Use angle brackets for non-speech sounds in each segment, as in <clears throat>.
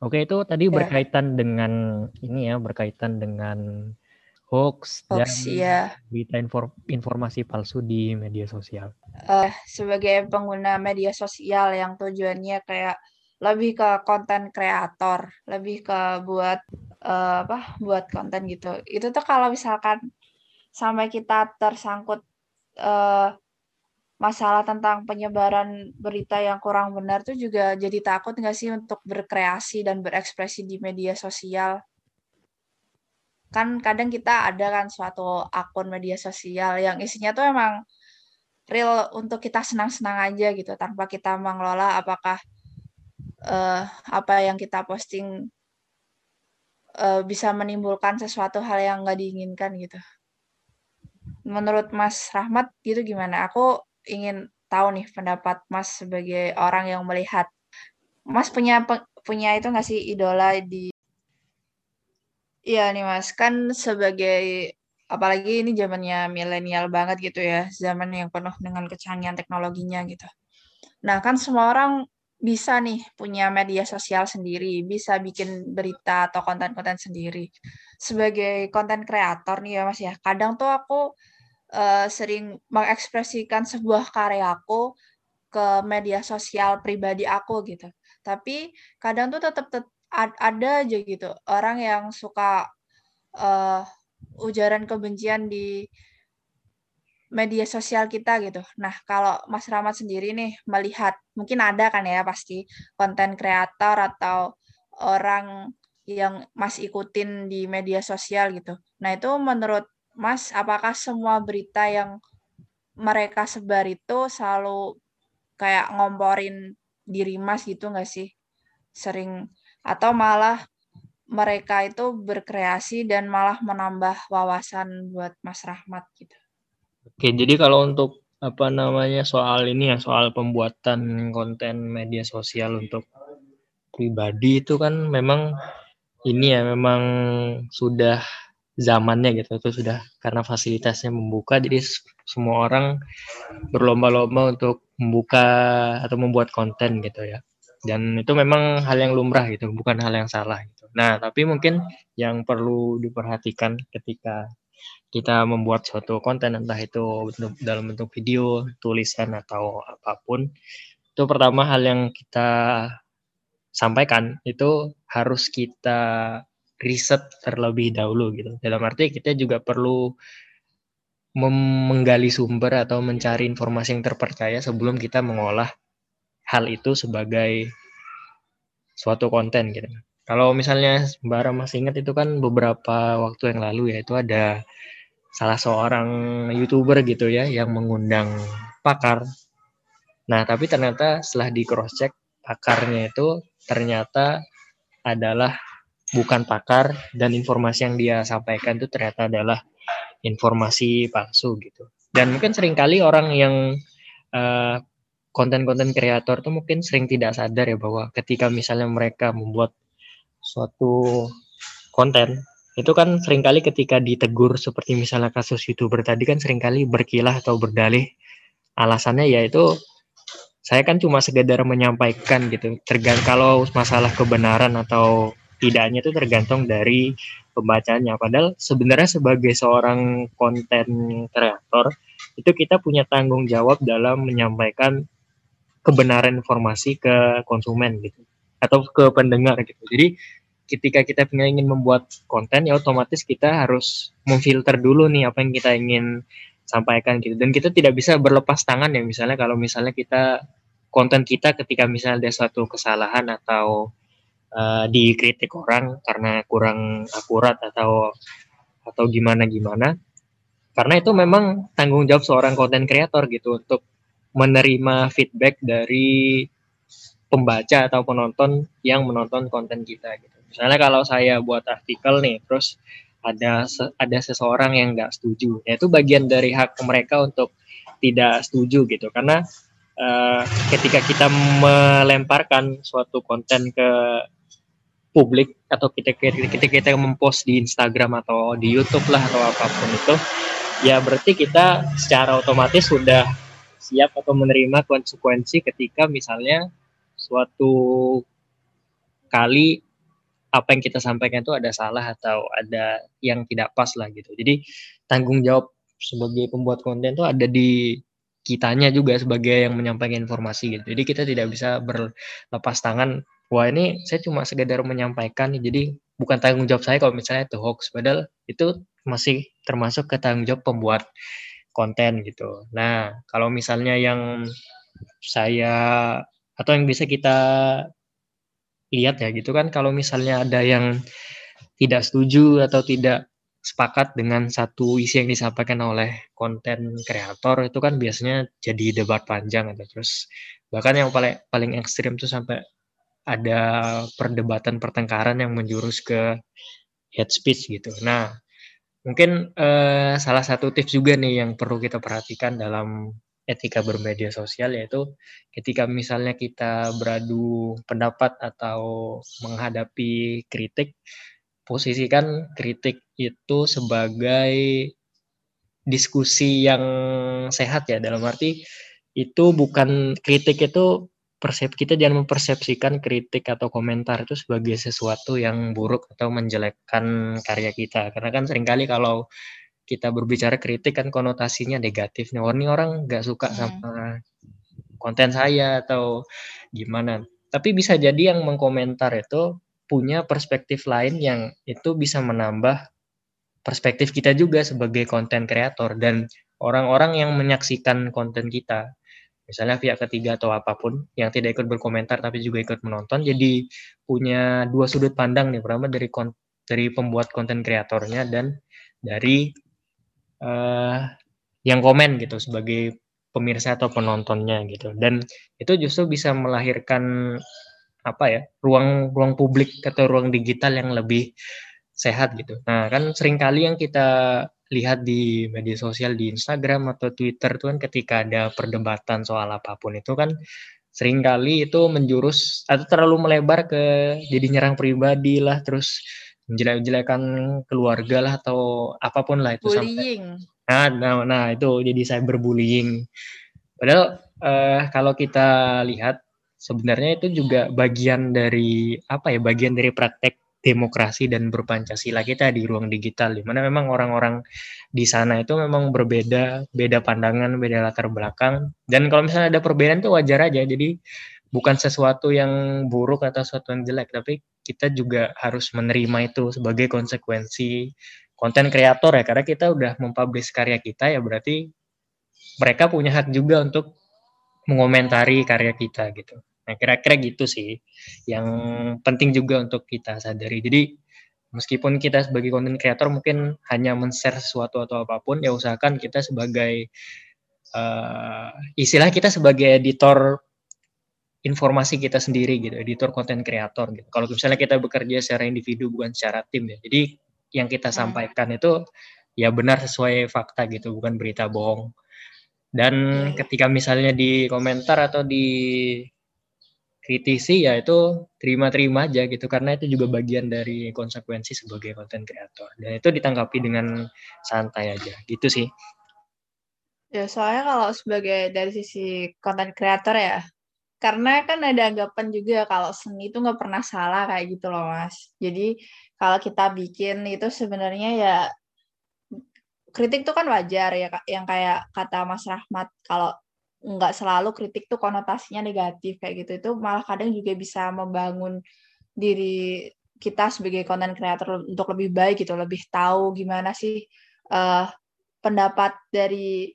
Oke, itu tadi ya. berkaitan dengan ini ya, berkaitan dengan hoax, hoax dan ya. berita informasi palsu di media sosial. Uh, sebagai pengguna media sosial yang tujuannya kayak lebih ke konten kreator, lebih ke buat uh, apa? Buat konten gitu. Itu tuh kalau misalkan sampai kita tersangkut uh, masalah tentang penyebaran berita yang kurang benar tuh juga jadi takut nggak sih untuk berkreasi dan berekspresi di media sosial? Kan kadang kita ada kan suatu akun media sosial yang isinya tuh emang real untuk kita senang-senang aja gitu tanpa kita mengelola apakah uh, apa yang kita posting uh, bisa menimbulkan sesuatu hal yang nggak diinginkan gitu. Menurut Mas Rahmat gitu gimana? Aku ingin tahu nih pendapat Mas sebagai orang yang melihat. Mas punya punya itu nggak sih idola di Iya nih Mas, kan sebagai apalagi ini zamannya milenial banget gitu ya, zaman yang penuh dengan kecanggihan teknologinya gitu. Nah, kan semua orang bisa nih punya media sosial sendiri, bisa bikin berita atau konten-konten sendiri. Sebagai konten kreator nih ya Mas ya, kadang tuh aku uh, sering mengekspresikan sebuah karyaku ke media sosial pribadi aku gitu. Tapi kadang tuh tetap tet ada aja gitu orang yang suka uh, ujaran kebencian di media sosial kita gitu. Nah, kalau Mas Rahmat sendiri nih melihat, mungkin ada kan ya pasti konten kreator atau orang yang Mas ikutin di media sosial gitu. Nah, itu menurut Mas, apakah semua berita yang mereka sebar itu selalu kayak ngomporin diri Mas gitu nggak sih? Sering atau malah mereka itu berkreasi dan malah menambah wawasan buat Mas Rahmat gitu. Oke, jadi kalau untuk apa namanya soal ini ya soal pembuatan konten media sosial untuk pribadi itu kan memang ini ya memang sudah zamannya gitu. Itu sudah karena fasilitasnya membuka jadi semua orang berlomba-lomba untuk membuka atau membuat konten gitu ya. Dan itu memang hal yang lumrah gitu bukan hal yang salah gitu. Nah tapi mungkin yang perlu diperhatikan ketika kita membuat suatu konten entah itu dalam bentuk video tulisan atau apa pun itu pertama hal yang kita sampaikan itu harus kita riset terlebih dahulu gitu. Dalam arti kita juga perlu menggali sumber atau mencari informasi yang terpercaya sebelum kita mengolah hal itu sebagai suatu konten gitu. Kalau misalnya Mbak masih ingat itu kan beberapa waktu yang lalu ya itu ada salah seorang youtuber gitu ya yang mengundang pakar. Nah tapi ternyata setelah di cross check pakarnya itu ternyata adalah bukan pakar dan informasi yang dia sampaikan itu ternyata adalah informasi palsu gitu. Dan mungkin sering kali orang yang eh, konten-konten kreator tuh mungkin sering tidak sadar ya bahwa ketika misalnya mereka membuat suatu konten itu kan sering kali ketika ditegur seperti misalnya kasus youtuber tadi kan sering kali berkilah atau berdalih alasannya yaitu saya kan cuma sekedar menyampaikan gitu tergantung kalau masalah kebenaran atau tidaknya itu tergantung dari pembacanya. Padahal sebenarnya sebagai seorang konten kreator itu kita punya tanggung jawab dalam menyampaikan kebenaran informasi ke konsumen gitu atau ke pendengar gitu. Jadi ketika kita ingin membuat konten ya otomatis kita harus memfilter dulu nih apa yang kita ingin sampaikan gitu dan kita tidak bisa berlepas tangan ya misalnya kalau misalnya kita konten kita ketika misalnya ada suatu kesalahan atau uh, dikritik orang karena kurang akurat atau atau gimana gimana karena itu memang tanggung jawab seorang konten kreator gitu untuk menerima feedback dari pembaca atau penonton yang menonton konten kita gitu. Misalnya kalau saya buat artikel nih, terus ada ada seseorang yang nggak setuju, ya itu bagian dari hak mereka untuk tidak setuju gitu. Karena uh, ketika kita melemparkan suatu konten ke publik atau kita kita kita, kita mempost di Instagram atau di YouTube lah atau apa pun itu ya berarti kita secara otomatis sudah siap atau menerima konsekuensi ketika misalnya suatu kali apa yang kita sampaikan itu ada salah atau ada yang tidak pas lah gitu. Jadi tanggung jawab sebagai pembuat konten itu ada di kitanya juga sebagai yang menyampaikan informasi gitu. Jadi kita tidak bisa berlepas tangan. Wah ini saya cuma sekedar menyampaikan, jadi bukan tanggung jawab saya kalau misalnya itu hoax. Padahal itu masih termasuk ke tanggung jawab pembuat konten gitu. Nah, kalau misalnya yang saya atau yang bisa kita lihat ya gitu kan kalau misalnya ada yang tidak setuju atau tidak sepakat dengan satu isi yang disampaikan oleh konten kreator itu kan biasanya jadi debat panjang gitu. Terus bahkan yang paling paling ekstrim tuh sampai ada perdebatan pertengkaran yang menjurus ke hate speech gitu. Nah, Mungkin, uh, salah satu tips juga nih yang perlu kita perhatikan dalam etika bermedia sosial, yaitu ketika misalnya kita beradu pendapat atau menghadapi kritik, posisikan kritik itu sebagai diskusi yang sehat ya, dalam arti itu bukan kritik itu persep kita jangan mempersepsikan kritik atau komentar itu sebagai sesuatu yang buruk atau menjelekkan karya kita. Karena kan sering kali kalau kita berbicara kritik kan konotasinya negatif nih. Ini orang nggak suka hmm. sama konten saya atau gimana. Tapi bisa jadi yang mengkomentar itu punya perspektif lain yang itu bisa menambah perspektif kita juga sebagai konten kreator dan orang-orang yang menyaksikan konten kita misalnya pihak ketiga atau apa pun yang tidak ikut berkomentar tapi juga ikut menonton jadi punya dua sudut pandang nih pertama dari dari pembuat konten kreatornya dan dari uh, yang komen gitu sebagai pemirsa atau penontonnya gitu dan itu justru bisa melahirkan apa ya ruang ruang publik atau ruang digital yang lebih sehat gitu. Nah kan sering kali yang kita lihat di media sosial di Instagram atau Twitter tuh kan ketika ada perdebatan soal apa pun itu kan sering kali itu menjurus atau terlalu melebar ke jadi nyerang pribadi lah terus menjelek-jelekan keluarga lah atau apa pun lah itu bullying. sampai nah, nah nah itu jadi cyberbullying padahal eh, kalau kita lihat sebenarnya itu juga bagian dari apa ya bagian dari praktek demokrasi dan berpancasila kita di ruang digital di mana memang orang-orang di sana itu memang berbeda, beda pandangan, beda latar belakang dan kalau misalnya ada perbedaan itu wajar aja. Jadi bukan sesuatu yang buruk atau sesuatu yang jelek, tapi kita juga harus menerima itu sebagai konsekuensi konten kreator ya karena kita udah mempublish karya kita ya berarti mereka punya hak juga untuk mengomentari karya kita gitu. Nah, kira-kira gitu sih yang penting juga untuk kita sadari. Jadi meskipun kita sebagai content creator mungkin hanya men-share sesuatu atau apa pun, ya usahakan kita sebagai uh, istilah kita sebagai editor informasi kita sendiri gitu, editor konten kreator gitu. Kalau misalnya kita bekerja secara individu bukan secara tim ya. Jadi yang kita hmm. sampaikan itu ya benar sesuai fakta gitu, bukan berita bohong. Dan iya, iya. ketika misalnya di komentar atau di kritisi ya itu terima-terima aja gitu karena itu juga bagian dari konsekuensi sebagai konten kreator. Dan itu ditanggapi dengan santai aja gitu sih. Ya soalnya kalau sebagai dari sisi konten kreator ya karena kan ada anggapan juga kalau seni itu nggak pernah salah kayak gitu loh mas. Jadi kalau kita bikin itu sebenarnya ya kritik tuh kan wajar ya yang kayak kata Mas Rahmat kalau nggak selalu kritik tuh konotasinya negatif kayak gitu. Itu malah kadang juga bisa membangun diri kita sebagai konten kreator untuk lebih baik gitu lebih tahu gimana sih uh, pendapat dari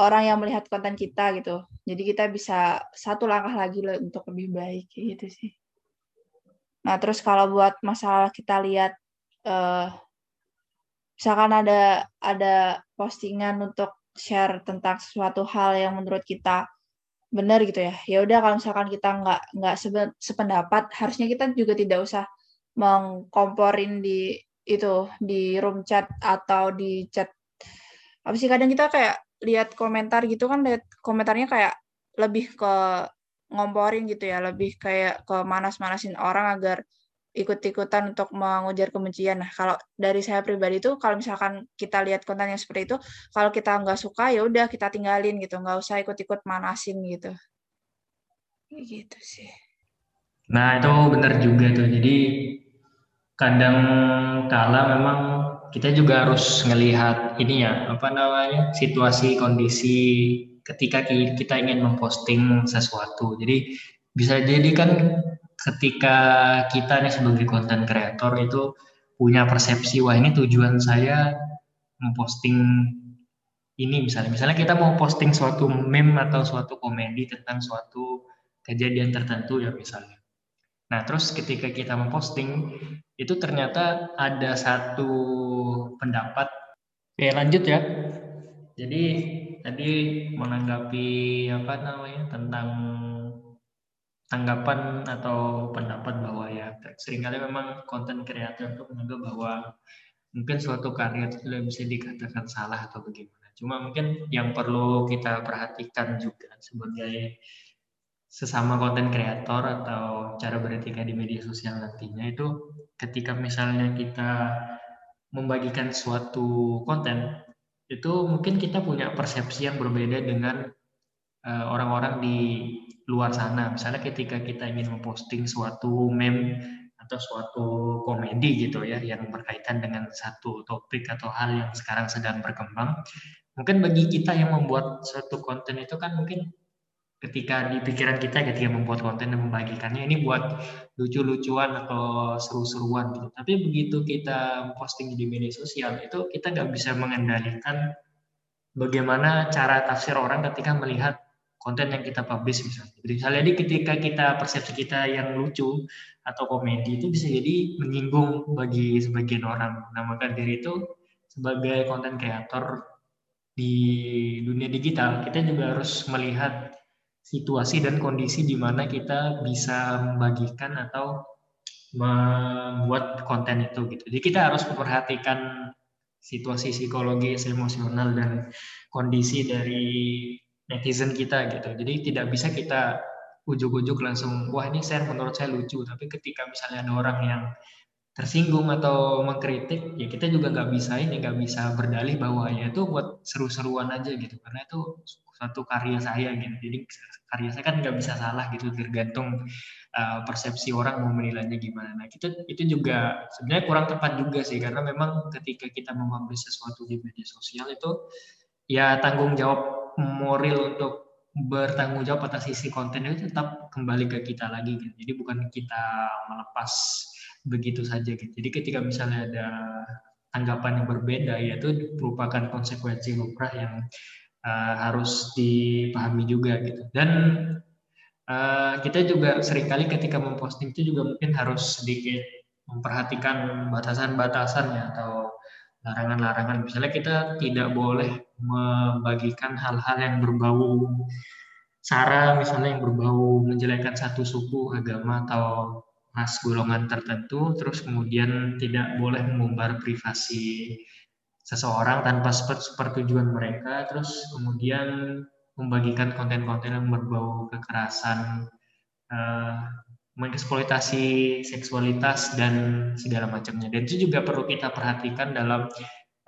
orang yang melihat konten kita gitu. Jadi kita bisa satu langkah lagi untuk lebih baik gitu sih. Nah terus kalau buat masalah kita lihat uh, misalkan ada ada postingan untuk share tentang sesuatu hal yang menurut kita benar gitu ya. Ya udah kalau misalkan kita nggak nggak sependapat harusnya kita juga tidak usah mengkomporin di itu di room chat atau di chat. Apa sih kadang kita kayak lihat komentar gitu kan lihat komentarnya kayak lebih ke ngomporin gitu ya lebih kayak ke manas-manasin orang agar ikut-ikutan untuk mengujar kebencian. Nah, kalau dari saya pribadi itu kalau misalkan kita lihat konten yang seperti itu, kalau kita nggak suka ya udah kita tinggalin gitu, nggak usah ikut-ikut manasin gitu. Gitu sih. Nah, itu benar juga tuh. Jadi kadang kala memang kita juga harus ngelihat ini ya apa namanya situasi kondisi ketika kita ingin memposting sesuatu jadi bisa jadi kan ketika kita nih sebagai konten kreator itu punya persepsi wah ini tujuan saya memposting ini misalnya. Misalnya kita mau posting suatu meme atau suatu komedi tentang suatu kejadian tertentu ya misalnya. Nah terus ketika kita memposting itu ternyata ada satu pendapat. Oke lanjut ya. Jadi tadi menanggapi apa namanya tentang tanggapan atau pendapat bahwa ya sering kali memang konten kreator itu menganggap bahwa mungkin suatu karya itu tidak bisa dikatakan salah atau bagaimana. Cuma mungkin yang perlu kita perhatikan juga sebagai sesama konten kreator atau cara beretika di media sosial nantinya itu ketika misalnya kita membagikan suatu konten itu mungkin kita punya persepsi yang berbeda dengan Eh, orang-orang di luar sana. Misalnya ketika kita ingin memposting suatu meme atau suatu komedi gitu ya yang berkaitan dengan satu topik atau hal yang sekarang sedang berkembang. Mungkin bagi kita yang membuat suatu konten itu kan mungkin ketika di pikiran kita ketika membuat konten dan membagikannya ini buat lucu-lucuan atau seru-seruan gitu. Tapi begitu kita posting di media sosial itu kita nggak bisa mengendalikan bagaimana cara tafsir orang ketika melihat konten yang kita publish misalnya. Jadi misalnya jadi ketika kita persepsi kita yang lucu atau komedi itu bisa jadi menyinggung bagi sebagian orang. Nah maka dari itu sebagai konten kreator di dunia digital kita juga harus melihat situasi dan kondisi di mana kita bisa membagikan atau membuat konten itu gitu. Jadi kita harus memperhatikan situasi psikologis, emosional dan kondisi dari netizen kita gitu. Jadi tidak bisa kita ujuk-ujuk langsung wah ini share menurut saya lucu. Tapi ketika misalnya ada orang yang tersinggung atau mengkritik, ya kita juga nggak bisa ini nggak bisa berdalih bahwa ya itu buat seru-seruan aja gitu. Karena itu satu karya saya gitu. Jadi karya saya kan nggak bisa salah gitu tergantung uh, persepsi orang mau menilainya gimana. Nah itu itu juga sebenarnya kurang tepat juga sih karena memang ketika kita mempublish sesuatu di media sosial itu ya tanggung jawab moral untuk bertanggung jawab atas isi konten itu tetap kembali ke kita lagi gitu. Jadi bukan kita melepas begitu saja gitu. Jadi ketika misalnya ada tanggapan yang berbeda yaitu merupakan konsekuensi lumrah yang uh, harus dipahami juga gitu. Dan uh, kita juga sering kali ketika memposting itu juga mungkin harus sedikit memperhatikan batasan-batasannya atau larangan-larangan. Misalnya kita tidak boleh membagikan hal-hal yang berbau sara, misalnya yang berbau menjelekkan satu suku, agama, atau ras golongan tertentu, terus kemudian tidak boleh mengumbar privasi seseorang tanpa sepertujuan mereka, terus kemudian membagikan konten-konten yang berbau kekerasan, uh, mengeksploitasi seksualitas dan segala macamnya. Dan itu juga perlu kita perhatikan dalam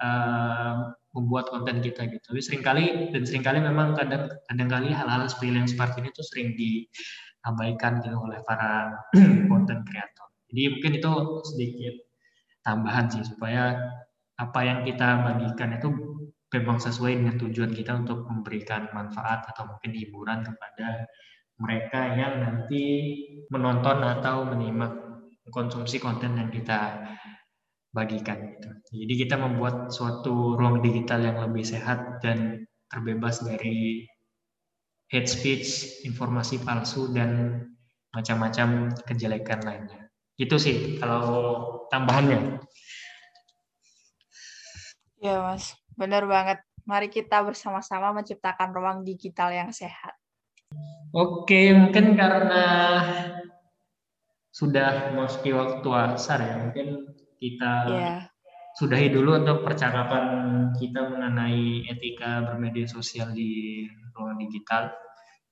uh, membuat konten kita gitu. Tapi sering kali dan sering kali memang kadang kadang-kali hal-hal seperti yang seperti ini tuh sering diabaikan gitu oleh para <clears throat> konten kreator. Jadi mungkin itu sedikit tambahan sih supaya apa yang kita bagikan itu memang sesuai dengan tujuan kita untuk memberikan manfaat atau mungkin hiburan kepada mereka yang nanti menonton atau menyimak konsumsi konten yang kita bagikan gitu. Jadi kita membuat suatu ruang digital yang lebih sehat dan terbebas dari hate speech, informasi palsu dan macam-macam kejelekan lainnya. Itu sih kalau tambahannya. Ya mas, benar banget. Mari kita bersama-sama menciptakan ruang digital yang sehat. Oke, mungkin karena sudah memasuki waktu asar ya, mungkin kita yeah. sudahi dulu untuk percakapan kita mengenai etika bermedia sosial di ruang digital.